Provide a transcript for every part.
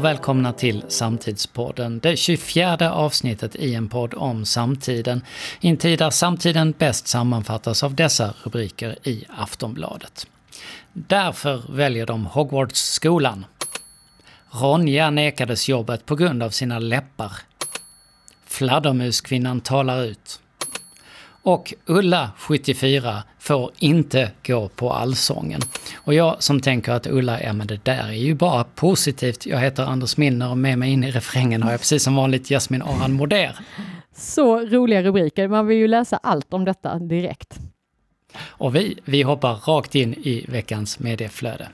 och välkomna till Samtidspodden, det 24 avsnittet i en podd om samtiden. I en tid där samtiden bäst sammanfattas av dessa rubriker i Aftonbladet. Därför väljer de Hogwarts-skolan. Ronja nekades jobbet på grund av sina läppar. Fladdermuskvinnan talar ut. Och Ulla, 74, får inte gå på Allsången. Och jag som tänker att Ulla, ja men det där är ju bara positivt. Jag heter Anders Milner och med mig in i refrängen har jag precis som vanligt Jasmin Aran Moder. Så roliga rubriker, man vill ju läsa allt om detta direkt. Och vi, vi hoppar rakt in i veckans medieflöde.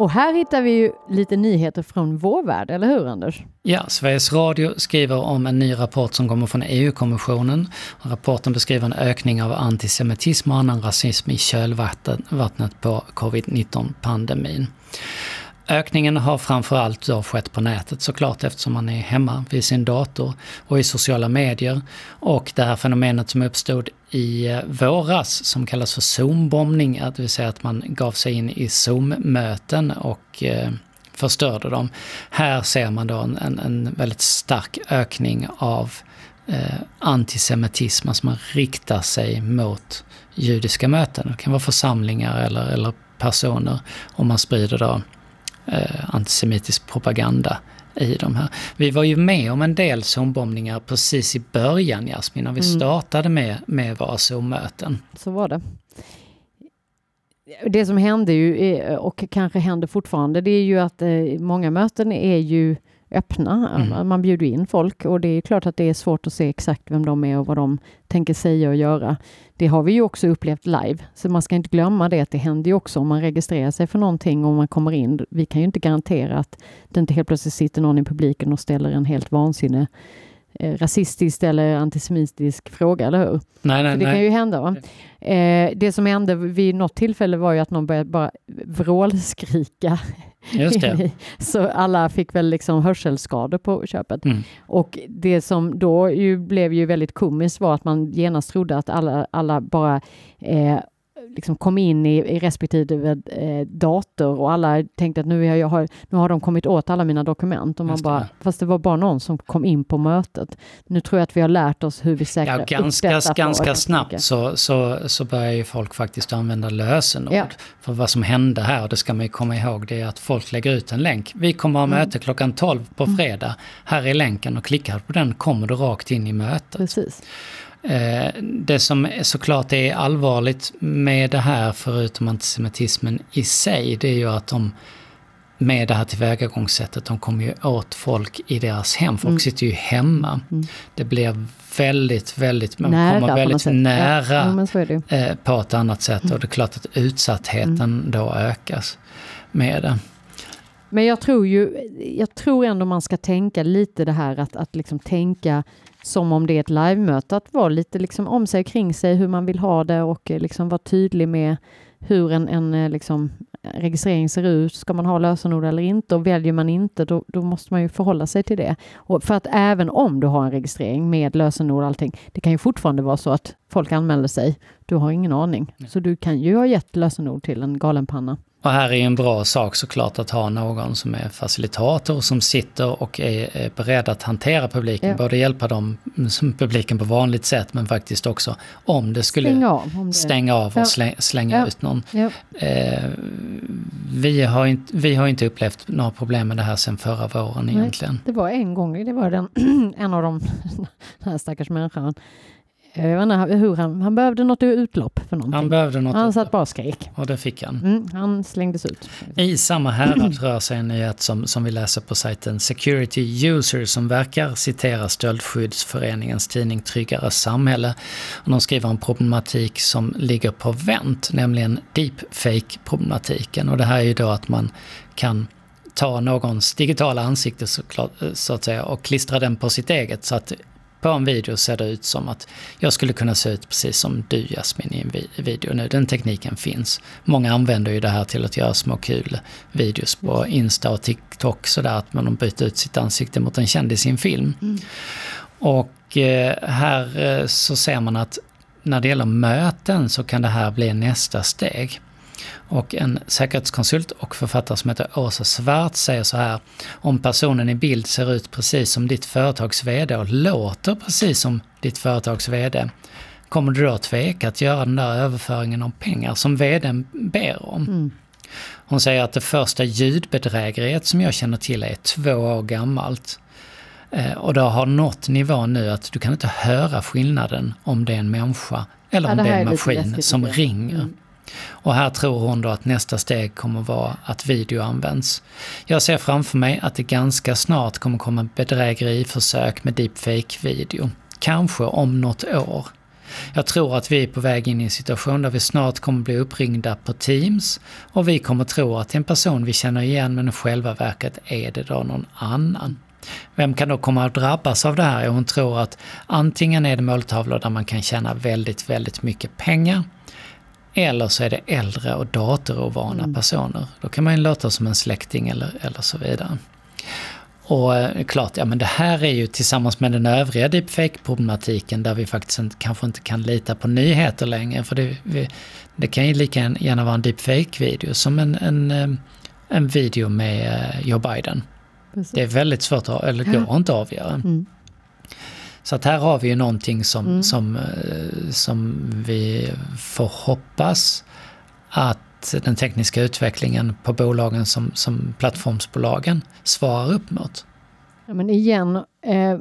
Och här hittar vi ju lite nyheter från vår värld, eller hur Anders? Ja, Sveriges Radio skriver om en ny rapport som kommer från EU-kommissionen. Rapporten beskriver en ökning av antisemitism och annan rasism i kölvattnet på covid-19-pandemin. Ökningen har framförallt då skett på nätet såklart eftersom man är hemma vid sin dator och i sociala medier. Och det här fenomenet som uppstod i eh, våras som kallas för Zoom-bombning, det vill säga att man gav sig in i Zoom-möten och eh, förstörde dem. Här ser man då en, en väldigt stark ökning av eh, antisemitism, alltså man riktar sig mot judiska möten. Det kan vara församlingar eller, eller personer och man sprider då eh, antisemitisk propaganda i de här. Vi var ju med om en del Zoom-bombningar precis i början Jasmin, när vi mm. startade med, med våra Zoom-möten. Så var det. Det som hände ju, och kanske händer fortfarande, det är ju att eh, många möten är ju öppna. Mm. Man bjuder in folk och det är klart att det är svårt att se exakt vem de är och vad de tänker säga och göra. Det har vi ju också upplevt live, så man ska inte glömma det att det händer ju också om man registrerar sig för någonting och man kommer in. Vi kan ju inte garantera att det inte helt plötsligt sitter någon i publiken och ställer en helt vansinnig eh, rasistisk eller antisemitisk fråga, eller hur? Nej, nej, det nej. kan ju hända. Va? Eh, det som hände vid något tillfälle var ju att någon började bara vrålskrika Just det. Så alla fick väl liksom hörselskador på köpet. Mm. Och det som då ju blev ju väldigt komiskt var att man genast trodde att alla, alla bara eh, liksom kom in i, i respektive eh, dator och alla tänkte att nu, jag, jag har, nu har de kommit åt alla mina dokument. Och man bara, fast det var bara någon som kom in på mötet. Nu tror jag att vi har lärt oss hur vi säkrar ja, ganska. Ganska snabbt så, så, så börjar ju folk faktiskt använda lösenord. Ja. För vad som hände här, det ska man ju komma ihåg, det är att folk lägger ut en länk. Vi kommer ha mm. möte klockan 12 på mm. fredag. Här är länken och klickar på den kommer du rakt in i mötet. Precis. Eh, det som såklart är allvarligt med det här, förutom antisemitismen i sig, det är ju att de med det här tillvägagångssättet, de kommer ju åt folk i deras hem. Folk mm. sitter ju hemma. Mm. Det blir väldigt, väldigt, man nära, kommer väldigt nära ja, eh, på ett annat sätt. Mm. Och det är klart att utsattheten mm. då ökas med det. Men jag tror ju, jag tror ändå man ska tänka lite det här att, att liksom tänka som om det är ett livemöte, att vara lite liksom om sig kring sig, hur man vill ha det och eh, liksom vara tydlig med hur en, en eh, liksom, registrering ser ut. Ska man ha lösenord eller inte? Och väljer man inte, då, då måste man ju förhålla sig till det. Och för att även om du har en registrering med lösenord och allting, det kan ju fortfarande vara så att folk anmäler sig. Du har ingen aning. Så du kan ju ha gett lösenord till en galenpanna. Och här är en bra sak såklart att ha någon som är facilitator som sitter och är, är beredd att hantera publiken. Ja. Både hjälpa dem, som publiken på vanligt sätt men faktiskt också om det skulle stänga av, det... stänga av och ja. slänga, slänga ja. ut någon. Eh, vi, har inte, vi har inte upplevt några problem med det här sedan förra våren Nej, egentligen. Det var en gång, det var den, en av de, den här stackars människan jag vet inte hur han, han behövde något utlopp för någonting. Han behövde något Han satt bara och skrek. Och det fick han. Mm, han slängdes ut. I samma härad rör sig en nyhet som, som vi läser på sajten Security User som verkar citera Stöldskyddsföreningens tidning Tryggare samhälle. Och de skriver om problematik som ligger på vänt, nämligen deepfake-problematiken. Och det här är ju då att man kan ta någons digitala ansikte så, så, att säga och klistra den på sitt eget så att på en video ser det ut som att jag skulle kunna se ut precis som du Jasmin i en video nu. Den tekniken finns. Många använder ju det här till att göra små kul videos på Insta och TikTok sådär att man byter ut sitt ansikte mot en kändis i en film. Mm. Och eh, här eh, så ser man att när det gäller möten så kan det här bli nästa steg. Och en säkerhetskonsult och författare som heter Åsa Svart säger så här. Om personen i bild ser ut precis som ditt företags VD och låter precis som ditt företags VD. Kommer du då tveka att göra den där överföringen av pengar som VDn ber om? Mm. Hon säger att det första ljudbedrägeriet som jag känner till är två år gammalt. Eh, och det har nått nivån nu att du kan inte höra skillnaden om det är en människa eller ja, om det är en maskin som ringer. Mm. Och här tror hon då att nästa steg kommer vara att video används. Jag ser framför mig att det ganska snart kommer komma bedrägeriförsök med deepfake-video. Kanske om något år. Jag tror att vi är på väg in i en situation där vi snart kommer bli uppringda på Teams och vi kommer tro att det är en person vi känner igen men i själva verket är det då någon annan. Vem kan då komma att drabbas av det här? Hon tror att antingen är det måltavlor där man kan tjäna väldigt, väldigt mycket pengar eller så är det äldre och datorovana mm. personer. Då kan man ju låta som en släkting eller, eller så vidare. Och eh, klart, ja men det här är ju tillsammans med den övriga deepfake-problematiken där vi faktiskt inte, kanske inte kan lita på nyheter längre. För det, vi, det kan ju lika gärna vara en deepfake-video som en, en, eh, en video med eh, Joe Biden. Precis. Det är väldigt svårt, att, eller går ja. inte att avgöra. Mm. Så att här har vi ju någonting som, mm. som, som vi får hoppas att den tekniska utvecklingen på bolagen som, som plattformsbolagen svarar upp mot. Ja, men igen, eh,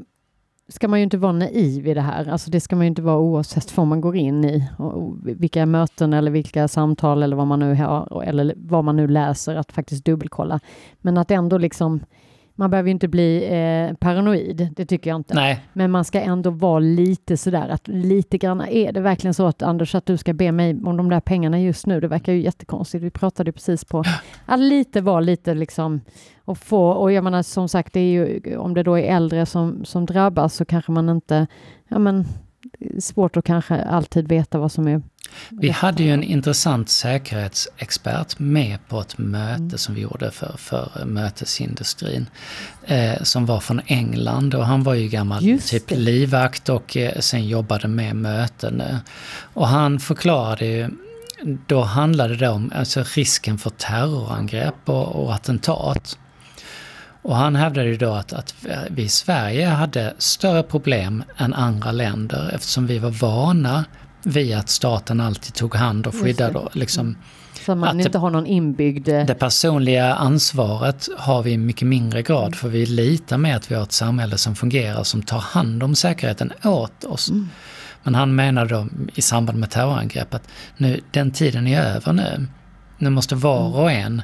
ska man ju inte vara naiv i det här. Alltså det ska man ju inte vara oavsett vad man går in i. Och vilka möten eller vilka samtal eller vad man nu har eller vad man nu läser, att faktiskt dubbelkolla. Men att ändå liksom man behöver inte bli eh, paranoid, det tycker jag inte. Nej. Men man ska ändå vara lite sådär att lite grann, är det verkligen så att Anders att du ska be mig om de där pengarna just nu? Det verkar ju jättekonstigt. Vi pratade precis på att lite vara lite liksom och få, och jag menar som sagt, det är ju, om det då är äldre som, som drabbas så kanske man inte, ja men svårt att kanske alltid veta vad som är... Vi hade ju en intressant säkerhetsexpert med på ett möte mm. som vi gjorde för, för mötesindustrin. Eh, som var från England och han var ju gammal Just typ det. livvakt och eh, sen jobbade med möten. Och han förklarade ju då handlade det om alltså risken för terrorangrepp och, och attentat. Och han hävdade ju då att, att vi i Sverige hade större problem än andra länder eftersom vi var vana vid att staten alltid tog hand och skyddade. Liksom, så man inte det, har någon inbyggd... Det personliga ansvaret har vi i mycket mindre grad för vi litar med att vi har ett samhälle som fungerar som tar hand om säkerheten åt oss. Mm. Men han menade då i samband med terrorangrepp att nu, den tiden är över nu. Nu måste var mm. och en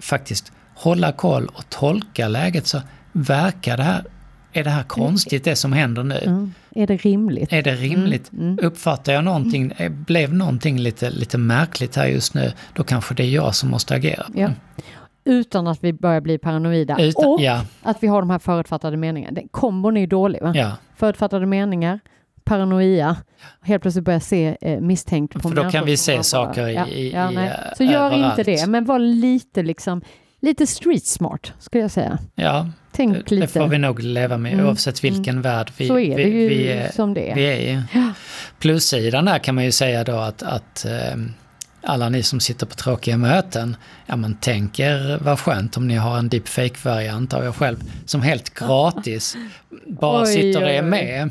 faktiskt hålla koll och tolka läget så verkar det här, är det här konstigt det som händer nu? Mm. Är det rimligt? Är det rimligt? Mm. Mm. Uppfattar jag någonting, mm. blev någonting lite, lite märkligt här just nu, då kanske det är jag som måste agera. Ja. Utan att vi börjar bli paranoida. Utan, och ja. att vi har de här förutfattade meningarna. Kombon är ju dålig. Va? Ja. Förutfattade meningar, paranoia, helt plötsligt börja se eh, misstänkt på För då kan vi se saker i, ja, ja, i, Så gör överallt. inte det, men var lite liksom lite street smart, skulle jag säga. Ja, Tänk det, lite. det får vi nog leva med mm. oavsett vilken mm. värld vi, Så är det vi, ju vi, är, som det vi är i. Ja. Plussidan där kan man ju säga då att, att eh, alla ni som sitter på tråkiga möten, ja men tänk er vad skönt om ni har en deepfake-variant av er själv som helt gratis bara oj, sitter och är med.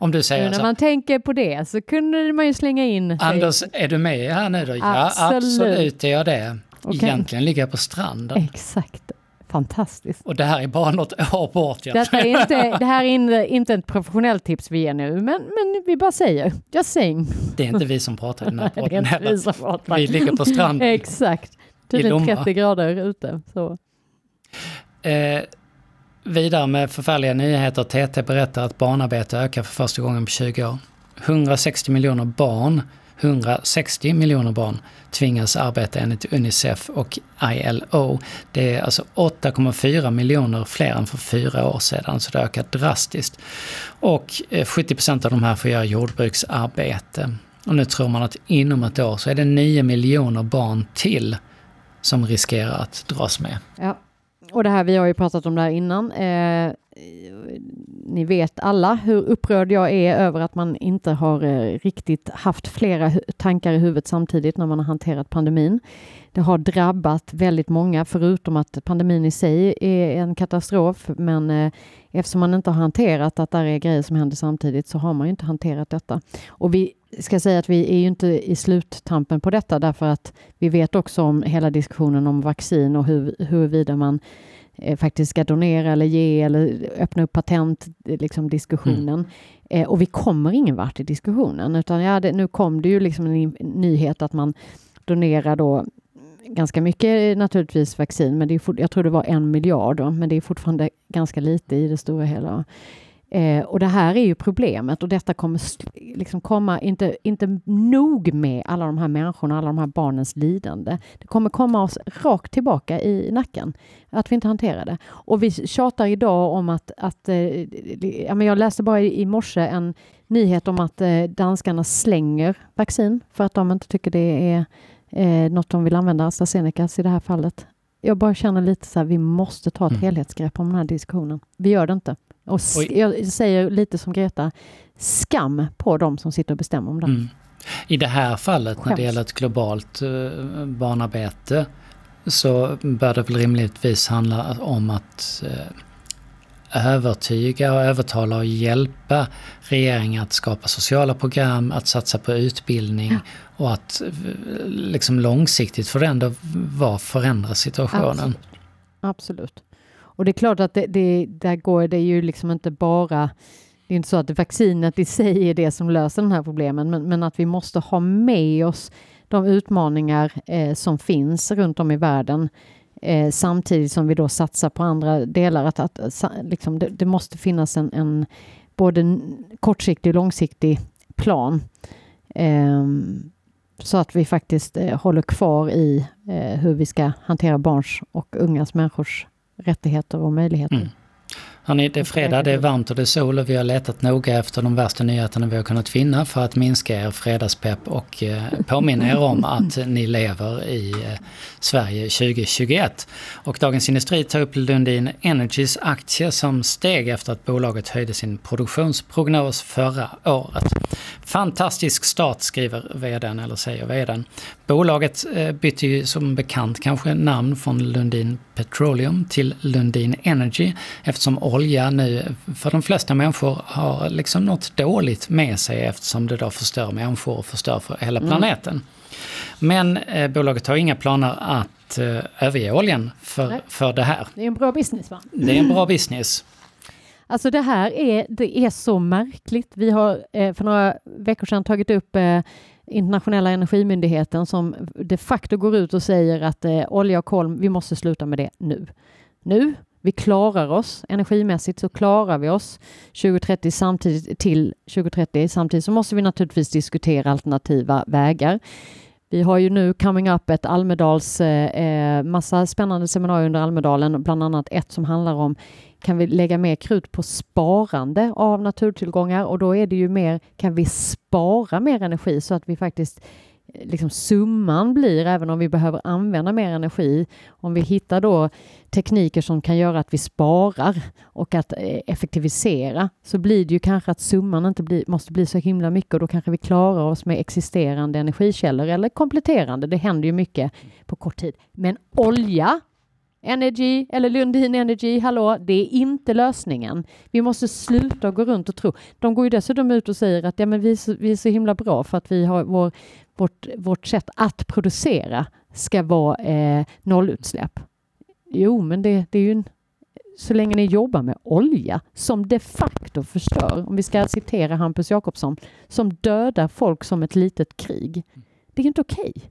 Om du säger nu, när man tänker på det så kunde man ju slänga in... Anders, är du med här nu då? Ja, absolut är jag det. Okay. Egentligen ligger jag på stranden. Exakt. Fantastiskt. Och det här är bara något år bort. Detta är inte, det här är inte, ett professionellt tips vi ger nu, men, men vi bara säger, just saying. Det är inte vi som pratar i den här podden heller. Vi, vi ligger på stranden. Exakt. Tydligen 30 grader ute. Så. Eh, vidare med förfärliga nyheter. TT berättar att barnarbete ökar för första gången på 20 år. 160 miljoner barn 160 miljoner barn tvingas arbeta enligt Unicef och ILO. Det är alltså 8,4 miljoner fler än för fyra år sedan, så det har ökat drastiskt. Och 70 eh, av de här får göra jordbruksarbete. Och nu tror man att inom ett år så är det 9 miljoner barn till som riskerar att dras med. Ja, och det här, vi har ju pratat om det här innan. Eh, ni vet alla hur upprörd jag är över att man inte har eh, riktigt haft flera tankar i huvudet samtidigt när man har hanterat pandemin. Det har drabbat väldigt många, förutom att pandemin i sig är en katastrof. Men eh, eftersom man inte har hanterat att det är grejer som händer samtidigt så har man inte hanterat detta. Och vi ska säga att vi är ju inte i sluttampen på detta därför att vi vet också om hela diskussionen om vaccin och hur, huruvida man faktiskt ska donera eller ge eller öppna upp patent, liksom diskussionen. Mm. Eh, och vi kommer ingen vart i diskussionen utan ja, det, nu kom det ju liksom en nyhet att man donerar då ganska mycket naturligtvis vaccin, men det är jag tror det var en miljard, då, men det är fortfarande ganska lite i det stora hela. Eh, och det här är ju problemet och detta kommer liksom komma, inte, inte nog med alla de här människorna, alla de här barnens lidande. Det kommer komma oss rakt tillbaka i nacken, att vi inte hanterar det. Och vi tjatar idag om att, att eh, jag läste bara i, i morse en nyhet om att eh, danskarna slänger vaccin för att de inte tycker det är eh, något de vill använda, AstraZenecas i det här fallet. Jag bara känner lite så här, vi måste ta ett mm. helhetsgrepp om den här diskussionen. Vi gör det inte. Och jag säger lite som Greta, skam på de som sitter och bestämmer om det. Mm. I det här fallet Skäms. när det gäller ett globalt uh, barnarbete så bör det väl rimligtvis handla om att uh, övertyga och övertala och hjälpa regeringen att skapa sociala program, att satsa på utbildning ja. och att eh, liksom långsiktigt för ändå vara förändra situationen. Absolut. Absolut. Och det är klart att det, det, där går det ju liksom inte bara det är inte så att vaccinet i sig är det som löser den här problemen, men, men att vi måste ha med oss de utmaningar eh, som finns runt om i världen eh, samtidigt som vi då satsar på andra delar. Att, att liksom, det, det, måste finnas en, en både kortsiktig och långsiktig plan. Eh, så att vi faktiskt eh, håller kvar i eh, hur vi ska hantera barns och ungas människors rättigheter och möjligheter. Mm. Hörrni, det är fredag, det är varmt och det är sol och vi har letat noga efter de värsta nyheterna vi har kunnat finna för att minska er fredagspepp och eh, påminna er om att ni lever i eh, Sverige 2021. Och Dagens Industri tar upp Lundin Energys aktie som steg efter att bolaget höjde sin produktionsprognos förra året. Fantastisk start skriver vdn, eller säger vdn. Bolaget eh, bytte ju som bekant kanske namn från Lundin Petroleum till Lundin Energy eftersom olja nu för de flesta människor har liksom något dåligt med sig eftersom det då förstör människor och förstör för hela mm. planeten. Mm. Men eh, bolaget har inga planer att eh, överge oljan för, för det här. Det är en bra business va? Det är en bra business. Alltså det här är, det är så märkligt. Vi har eh, för några veckor sedan tagit upp eh, internationella energimyndigheten som de facto går ut och säger att eh, olja och kol, vi måste sluta med det nu. Nu, vi klarar oss energimässigt så klarar vi oss 2030 samtidigt till 2030. Samtidigt så måste vi naturligtvis diskutera alternativa vägar. Vi har ju nu coming up ett Almedals, eh, eh, massa spännande seminarier under Almedalen, bland annat ett som handlar om kan vi lägga mer krut på sparande av naturtillgångar och då är det ju mer, kan vi spara mer energi så att vi faktiskt liksom summan blir, även om vi behöver använda mer energi, om vi hittar då tekniker som kan göra att vi sparar och att eh, effektivisera, så blir det ju kanske att summan inte blir, måste bli så himla mycket och då kanske vi klarar oss med existerande energikällor eller kompletterande. Det händer ju mycket på kort tid. Men olja Energy eller Lundin Energy, hallå, det är inte lösningen. Vi måste sluta gå runt och tro. De går ju dessutom ut och säger att ja, men vi, är så, vi är så himla bra för att vi har vår, vårt, vårt sätt att producera ska vara eh, nollutsläpp. Jo, men det, det är ju en, så länge ni jobbar med olja som de facto förstör, om vi ska citera Hampus Jakobsson, som dödar folk som ett litet krig. Det är inte okej. Okay.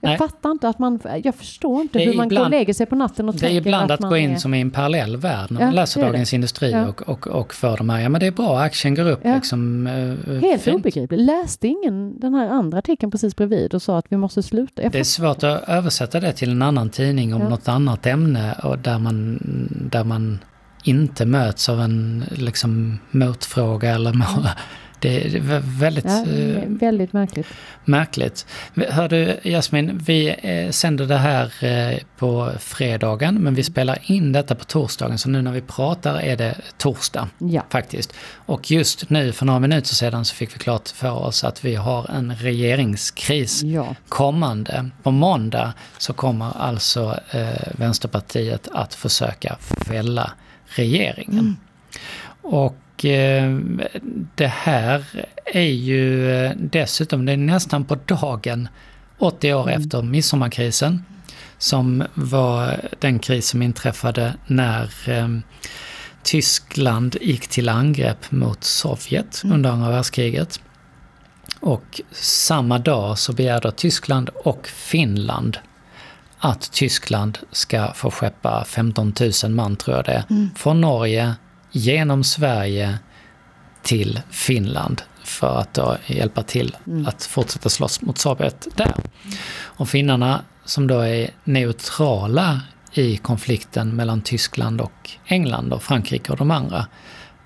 Jag Nej. fattar inte att man, jag förstår inte hur man ibland, går och lägger sig på natten och tänker att Det är ibland att, att gå in är... som i en parallell värld när man läser Dagens Industri ja. och, och, och för de här, ja men det är bra, aktien går upp ja. liksom. Uh, Helt fint. obegripligt. Läste ingen den här andra artikeln precis bredvid och sa att vi måste sluta? Jag det är svårt att översätta det till en annan tidning om ja. något annat ämne och där man, där man inte möts av en liksom motfråga eller Det är väldigt, Ja, eh, väldigt märkligt. märkligt. Hör du Jasmin, vi eh, sänder det här eh, på fredagen men vi spelar in detta på torsdagen så nu när vi pratar är det torsdag Ja. faktiskt. Och just nu för några minuter sedan så fick vi klart för oss att vi har en regeringskris Ja. kommande. På måndag så kommer alltså eh, Vänsterpartiet att försöka fälla regeringen. Och eh, det här är ju eh, dessutom, det är nästan på dagen 80 år efter midsommarkrisen. Som var den kris som inträffade när eh, Tyskland gick till angrepp mot Sovjet under andra världskriget. Och samma dag så begärde Tyskland och Finland att Tyskland ska få skeppa 15 000 man, tror jag det är, från Norge genom Sverige till Finland för att då hjälpa till att fortsätta slåss mot Sovjet där. Och finnarna, som då är neutrala i konflikten mellan Tyskland och England och Frankrike och de andra,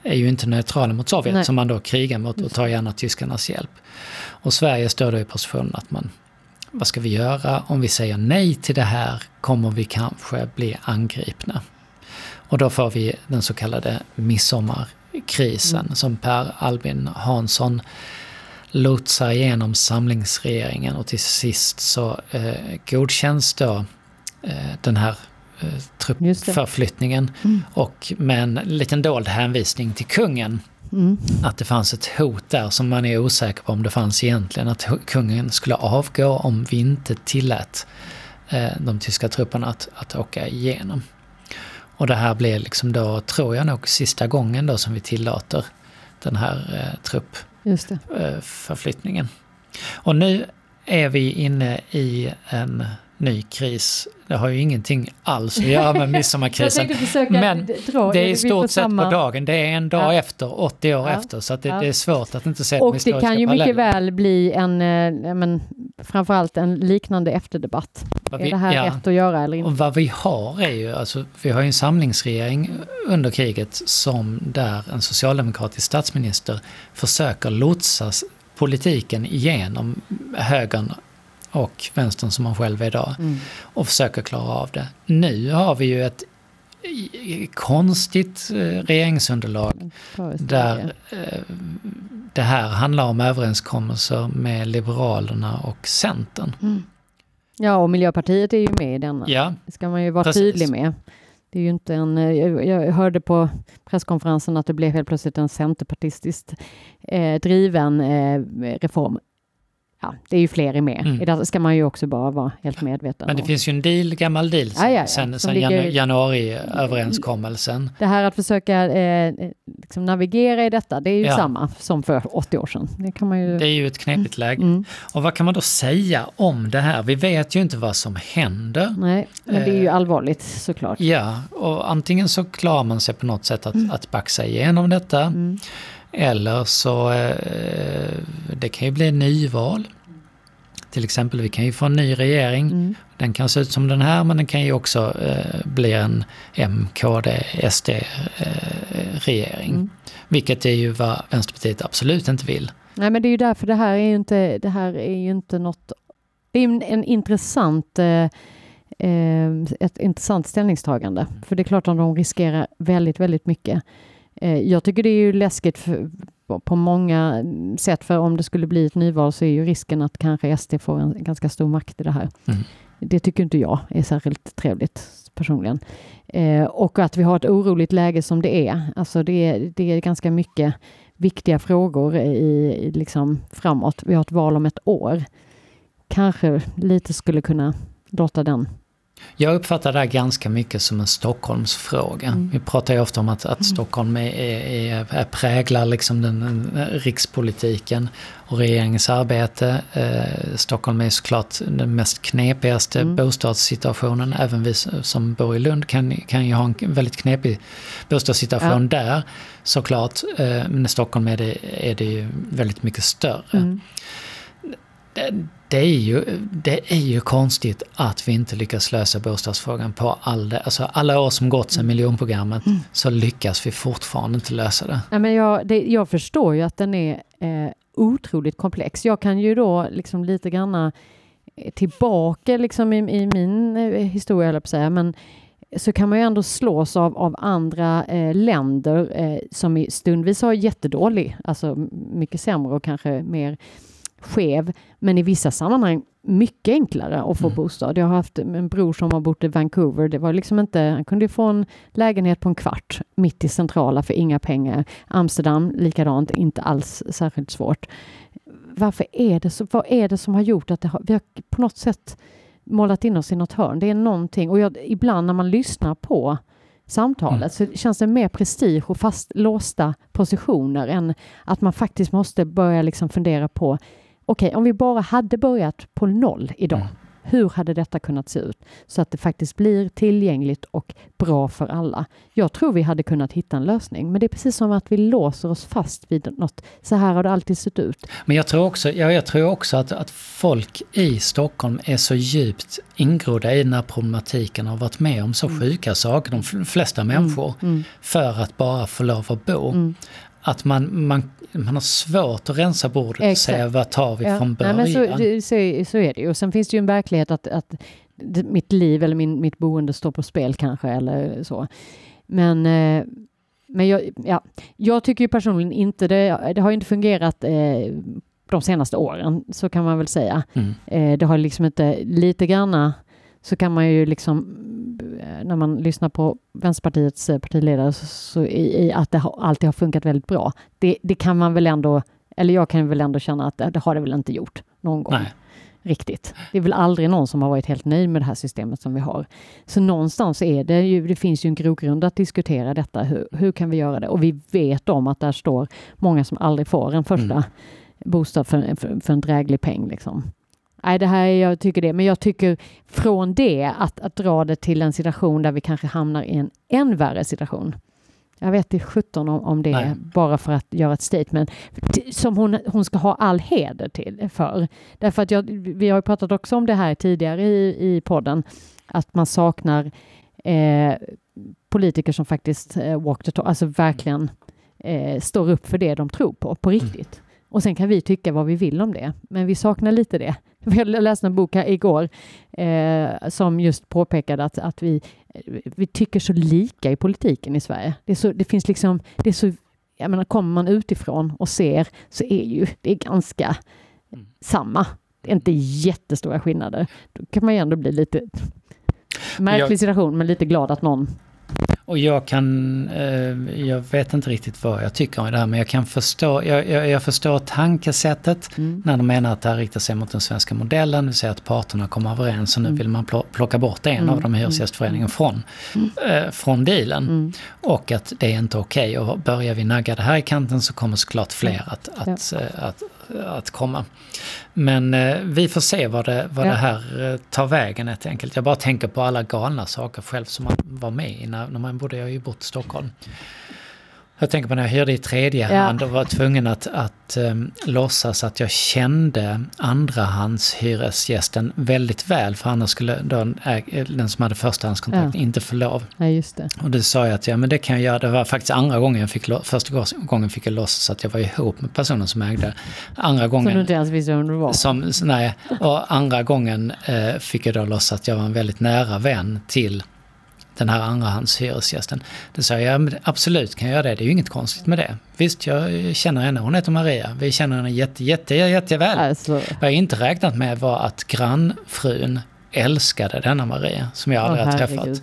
är ju inte neutrala mot Sovjet Nej. som man då krigar mot och tar gärna tyskarnas hjälp. Och Sverige står då i positionen att man, vad ska vi göra? Om vi säger nej till det här kommer vi kanske bli angripna. Och då får vi den så kallade midsommarkrisen som Per Albin Hansson lotsar igenom samlingsregeringen och till sist så eh, godkänns då eh, den här eh, truppförflyttningen och med en liten dold hänvisning till kungen. Mm. Att det fanns ett hot där som man är osäker på om det fanns egentligen. Att kungen skulle avgå om vi inte tillät eh, de tyska trupperna att, att åka igenom. Och det här blir liksom då, tror jag nog, sista gången då som vi tillåter den här eh, truppförflyttningen. Och nu är vi inne i en ny kris. Det har ju ingenting alls att göra med midsommarkrisen. Men dra- det är i stort sett samma- på dagen. Det är en dag Ja. efter, 80 år Ja. efter. Så att det, Ja. det är svårt att inte se Och det kan ju mycket väl bli en, eh, men, framförallt en liknande efterdebatt. Vad Är vi- det här ja. rätt att göra eller inte? Och vad vi har är ju, alltså, vi har ju en samlingsregering under kriget som där en socialdemokratisk statsminister försöker lotsa politiken igenom högern och vänstern som man själv är idag Mm. och försöker klara av det. Nu har vi ju ett konstigt eh, regeringsunderlag För där eh, det här handlar om överenskommelser med Liberalerna och Centern. Mm. Ja, och Miljöpartiet är ju med i denna. Ja, Det ska man ju vara Precis. tydlig med. Det är ju inte en, eh, jag, jag hörde på presskonferensen att det blev helt plötsligt en centerpartistiskt eh, driven eh, reform. Ja, det är ju fler med. Mm. I det ska man ju också bara vara helt medveten Men det om. finns ju en deal, gammal deal sen, Ja, ja, ja, sen, sen ligger- jan, januariöverenskommelsen. Det här att försöka eh, liksom navigera i detta, det är ju samma som för 80 år sedan. Det kan man ju... Det är ju ett knepigt läge. Mm. Och vad kan man då säga om det här? Vi vet ju inte vad som händer. Nej, men det är ju Eh, allvarligt såklart. Ja, och antingen så klarar man sig på något sätt att, att baxa igenom detta. Mm. Eller så eh, det kan ju bli nyval. Till exempel, vi kan ju få en ny regering. Mm. Den kan se ut som den här men den kan ju också eh, bli en M, KD, SD eh. Mm. Vilket är ju vad Vänsterpartiet absolut inte vill. Nej, men det är ju därför det här är ju inte, det här är ju inte något... Det är en, en intressant, ett intressant ställningstagande. För det är klart att de riskerar väldigt, väldigt mycket. Eh, jag tycker det är ju läskigt för, på- på många sätt, för om det skulle bli ett nyval så är ju risken att kanske SD får en ganska stor makt i det här. Mm. Det tycker inte jag är särskilt trevligt personligen. Eh, och att vi har ett oroligt läge som det är. Alltså det är, det är ganska mycket viktiga frågor i, i liksom framåt. Vi har ett val om ett år. Kanske lite skulle kunna låta den... Jag uppfattar det här ganska mycket som en Stockholmsfråga. Mm. Vi pratar ju ofta om att, att Stockholm är, är, är, präglar liksom den, den rikspolitiken och regeringens arbete. Eh, Stockholm är såklart den mest knepigaste Mm. bostadssituationen. Även vi som bor i Lund kan, kan ju ha en väldigt knepig bostadssituation där såklart. Eh, men i Stockholm är det, är det ju väldigt mycket större. Mm. Det, det, är ju, det är ju konstigt att vi inte lyckas lösa bostadsfrågan på all det, alltså alla år som gått sedan miljonprogrammet mm. så lyckas vi fortfarande inte lösa det. Ja, men jag, det, jag förstår ju att den är eh, otroligt komplex. Jag kan ju då liksom lite granna eh, tillbaka liksom i, i min eh, historia, eller på säga, men så kan man ju ändå slås av, av andra eh, länder eh, som stundvis har jättedålig, alltså mycket sämre och kanske mer skev, men i vissa sammanhang mycket enklare att få mm. bostad. Jag har haft en bror som har bott i Vancouver. Det var liksom inte, han kunde få en lägenhet på en kvart mitt i centrala för inga pengar. Amsterdam likadant, inte alls särskilt svårt. Varför är det så? Vad är det som har gjort att det har, vi har på något sätt målat in oss i något hörn? Det är någonting och jag, ibland när man lyssnar på samtalet mm. så känns det mer prestige och fastlåsta positioner än att man faktiskt måste börja liksom fundera på okej, okay, om vi bara hade börjat på noll idag, mm. hur hade detta kunnat se ut? Så att det faktiskt blir tillgängligt och bra för alla. Jag tror vi hade kunnat hitta en lösning, men det är precis som att vi låser oss fast vid något. Så här har det alltid sett ut. Men jag tror också, ja, jag tror också att, att folk i Stockholm är så djupt ingrodda i den här problematiken och har varit med om så mm. sjuka saker, de flesta människor, mm. Mm. för att bara få lov att bo. Att man, man, man har svårt att rensa bordet och säga vad tar vi ja. från början. Nej, men så, så, så, är det ju. Och sen finns det ju en verklighet att, att mitt liv eller min, mitt boende står på spel kanske eller så. Men, eh, men jag, ja, jag tycker ju personligen inte det, det har inte fungerat eh, de senaste åren, så kan man väl säga. Mm. Eh, det har liksom inte, lite granna så kan man ju liksom när man lyssnar på Vänsterpartiets eh, partiledare så, så i, i, att det har, alltid har funkat väldigt bra. Det, det, kan man väl ändå, eller jag kan väl ändå känna att det, det har det väl inte gjort någon gång. Nej. Riktigt. Det är väl aldrig någon som har varit helt nöjd med det här systemet som vi har. Så någonstans är det ju, det finns ju en grogrund att diskutera detta. Hur, hur kan vi göra det? Och vi vet om att där står många som aldrig får en första mm. bostad för, för, för en dräglig peng. Liksom. Nej, det här, jag tycker det. Men jag tycker från det att, att dra det till en situation där vi kanske hamnar i en än värre situation. Jag vet inte 17 om, om det Nej. bara för att göra ett statement som hon, hon ska ha all heder till för. Därför att jag, vi har ju pratat också om det här tidigare i, i podden, att man saknar eh, politiker som faktiskt eh, walk the talk, alltså verkligen eh, står upp för det de tror på, på riktigt. Mm. Och sen kan vi tycka vad vi vill om det, men vi saknar lite det. Jag läste en bok här igår eh, som just påpekade att, att vi, vi tycker så lika i politiken i Sverige. Det, så, det finns liksom, det är så, jag menar, kommer man utifrån och ser så är ju det är ganska mm. samma. Det är inte jättestora skillnader. Då kan man ju ändå bli lite märklig situation, men lite glad att någon och jag kan, eh, jag vet inte riktigt vad jag tycker om det här men jag kan förstå, jag, jag, jag förstår tankesättet mm. när de menar att det här riktar sig mot den svenska modellen, det vill säga att parterna kommer överens och nu mm. vill man plocka bort en mm. av dem i Hyresgästföreningen från, mm. eh, från dealen. Mm. Och att det är inte okej okay. och börjar vi nagga det här i kanten så kommer såklart fler att, att, ja. Eh, att, att komma. Men eh, vi får se vad det, vad ja. det här eh, tar vägen helt enkelt. Jag bara tänker på alla galna saker själv som man var med i när, när man bodde, jag har ju bott i Stockholm. Jag tänker på när jag hyrde i tredje hand och var tvungen att, att um, låtsas att jag kände andrahandshyresgästen väldigt väl för annars skulle då den som hade förstahandskontrakt ja. inte få lov. Ja, just det. Och det sa jag att ja, men det kan jag göra. Det var faktiskt andra gången jag fick, första gången fick jag låtsas att jag var ihop med personen som ägde. Andra gången... Som du inte ens visste vem det var? Som, nej, och andra gången eh, fick jag då låtsas att jag var en väldigt nära vän till den här andrahandshyresgästen. Då sa jag, ja, absolut kan jag göra det, det är ju inget konstigt med det. Visst, jag känner henne, hon heter Maria. Vi känner henne jätte, jätte, jätteväl. Alltså. Vad jag inte räknat med var att grannfrun älskade denna Maria, som jag aldrig oh, har träffat.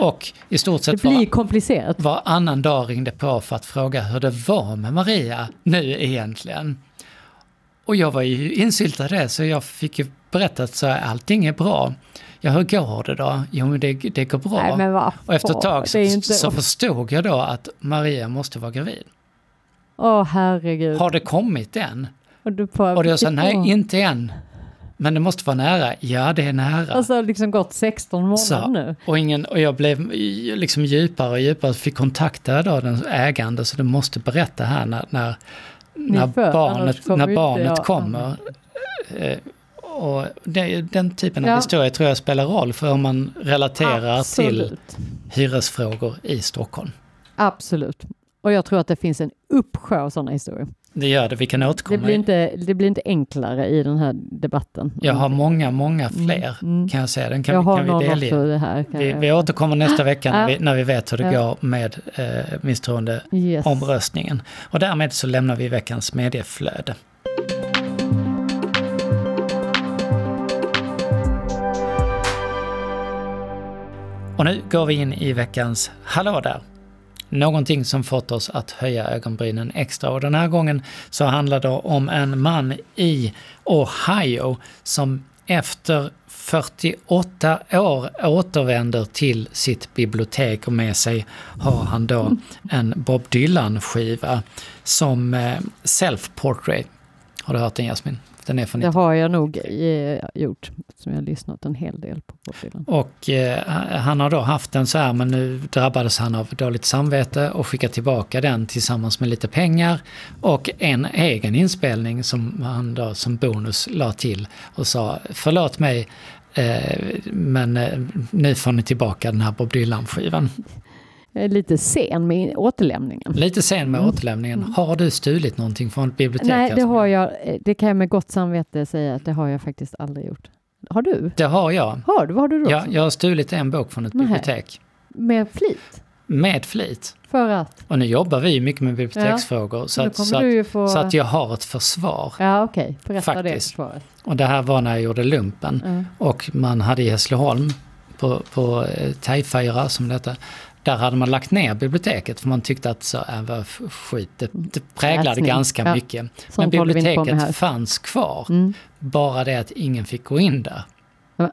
Och i stort sett det blir var, komplicerat. varannan dag ringde på för att fråga hur det var med Maria nu egentligen. Och jag var ju insyltad i det, så jag fick ju berätta att allting är bra. Ja, hur går det då? Jo, men det, det går bra. Nej, och efter ett tag så, inte... så förstod jag då att Maria måste vara gravid. Åh, oh, herregud. Har det kommit än? Och, du på... och jag sa, nej, inte än. Men det måste vara nära. Ja, det är nära. Alltså liksom gått 16 månader så, nu. Och, ingen, och jag blev liksom djupare och djupare, fick kontakta då den ägande, så du måste berätta här när, när, när barnet, när barnet kommer Eh, och det, den typen av Ja. historia tror jag spelar roll för hur man relaterar till Absolut. hyresfrågor i Stockholm. Absolut. Och jag tror att det finns en uppsjö av sådana historier. Det gör det, vi kan Det återkomma. blir, inte, det blir inte enklare i den här debatten. Jag har många, många fler Mm. kan jag säga. Den kan, jag vi- har kan vi delge. det här. kan Vi, jag- vi återkommer nästa vecka när Ja. vi, när vi vet hur det går med eh, misstroendeomröstningen. Yes. Och därmed så lämnar vi veckans medieflöde. Och nu går vi in i veckans Hallå där! Någonting som fått oss att höja ögonbrynen extra. Och den här gången så handlar det om en man i Ohio som efter 48 år återvänder till sitt bibliotek och med sig har han då en Bob Dylan-skiva som eh, self-portrait. Har du hört den Jasmin? Den är från Det har jag nog eh, gjort, som jag har lyssnat en hel del på Bob. Och eh, han har då haft den så här men nu drabbades han av dåligt samvete och skickade tillbaka den tillsammans med lite pengar och en egen inspelning som han då som bonus la till och sa förlåt mig eh, men eh, nu får ni tillbaka den här Bob Dylan-skivan. Jag är lite sen med återlämningen. Lite sen med Mm. återlämningen. Har du stulit någonting från ett bibliotek? Nej, det har jag. eh, Det kan jag med gott samvete säga att det har jag faktiskt aldrig gjort. Har du? Det har jag. Har du? Vad har du då? Ja, jag har stulit en bok från ett Nej. bibliotek. Med flit? Med flit. För att? Och nu jobbar vi ju mycket med biblioteksfrågor. Så, då att, så, att, få... så att jag har ett försvar. Ja, okej. Berätta det Faktiskt. försvaret. Och det här var när jag gjorde lumpen. Ja. Och man hade i Hässleholm på, på eh, Tajfyra som det hette. Där hade man lagt ner biblioteket för man tyckte att så, äh, vad skit, det, det präglade Läsning. ganska Ja. mycket. Men Sånt med biblioteket fanns kvar. Mm. Bara det att ingen fick gå in där. Ja.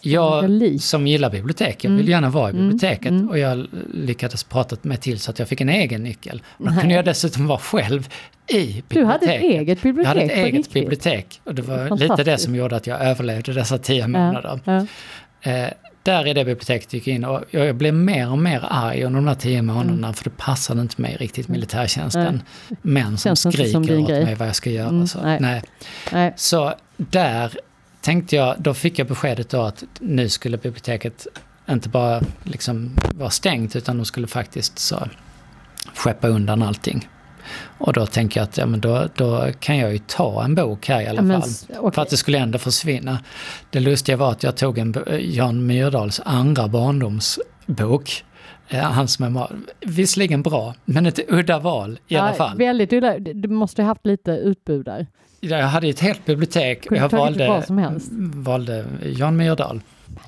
Jag som gillar bibliotek, jag Mm. vill gärna vara i Mm. biblioteket Mm. och jag lyckades prata mig till så att jag fick en egen nyckel. Då kunde jag dessutom vara själv i biblioteket. Du hade ett eget bibliotek Jag hade ett eget bibliotek och det var lite det som gjorde att jag överlevde dessa tio månader. Ja. Eh, där i det biblioteket gick in och jag blev mer och mer arg under de här tio månaderna för det passade inte mig riktigt militärtjänsten. Män som som skriker din åt grej. mig vad jag ska göra. Mm, så, nej. nej. Nej. så där tänkte jag, då fick jag beskedet då att nu skulle biblioteket inte bara liksom vara stängt utan de skulle faktiskt så skeppa undan allting. Och då tänker jag att ja, men då, då kan jag ju ta en bok här i alla Ja, men fall. okej. För att det skulle ändå försvinna. Det lustiga var att jag tog en Jan Myrdals andra barndomsbok. Eh, Hans memoar. Visserligen bra, men ett udda val i alla Ja, fall. Väldigt udda. Du måste ha haft lite utbud där. Jag hade ett helt bibliotek Kunde jag valde, som helst. valde Jan Myrdal.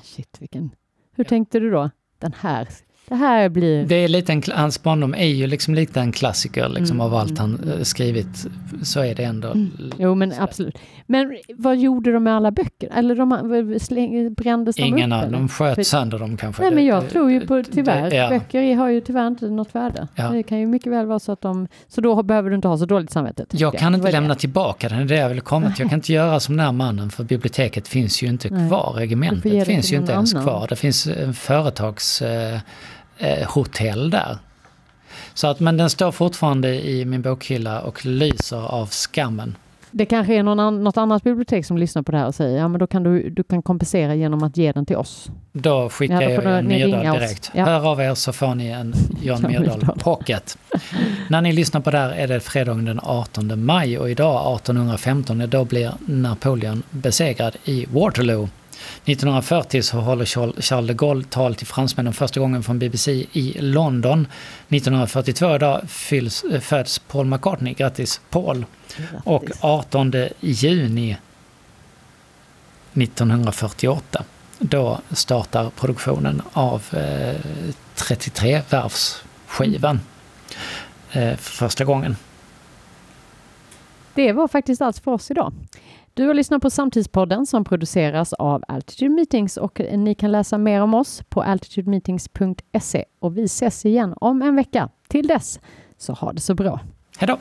Shit, vilken... Hur tänkte du då? Den här, det här blir... Det är lite en, hans barndom är ju liksom lite en klassiker liksom Mm, av allt mm, han eh, skrivit. Så är det ändå. Jo, men så. absolut. Men vad gjorde de med alla böcker? Eller de, släng, brändes de Ingen upp? eller? dem sköt För- sönder dem kanske. Nej, Det- men jag det- tror ju på, det- tyvärr, ja. böcker har ju tyvärr inte något värde. Ja. Det kan ju mycket väl vara så att de... Så då behöver du inte ha så dåligt samvete. Jag kan Det inte var det. lämna tillbaka den, det är det jag vill komma till. Jag kan inte göra som den här mannen för biblioteket finns ju inte Nej. kvar. Regementet det finns ju inte ens annan. kvar. Det finns en företagshotell eh, eh, hotell där. Så att, men den står fortfarande i min bokhylla och lyser av skammen. Det kanske är någon något annat bibliotek som lyssnar på det här och säger ja men då kan du, du kan kompensera genom att ge den till oss. Då skickar Ja, då jag en ni Myrdal direkt. Ja. Hör av er så får ni en Jan Myrdal. pocket. När ni lyssnar på det här är det fredagen den 18 maj och idag 1815 då blir Napoleon besegrad i Waterloo. 1940 så håller Charles de Gaulle tal till fransmännen första gången från BBC i London. 1942 idag fylls, eh, föds Paul McCartney, grattis Paul. Och 18 juni 1948 då startar produktionen av eh, 33-varvsskivan eh, för första gången. Det var faktiskt allt för oss idag. Du har lyssnat på Samtidspodden som produceras av Altitude Meetings och ni kan läsa mer om oss på altitudemeetings.se och vi ses igen om en vecka. Till dess, så ha det så bra. Hej då!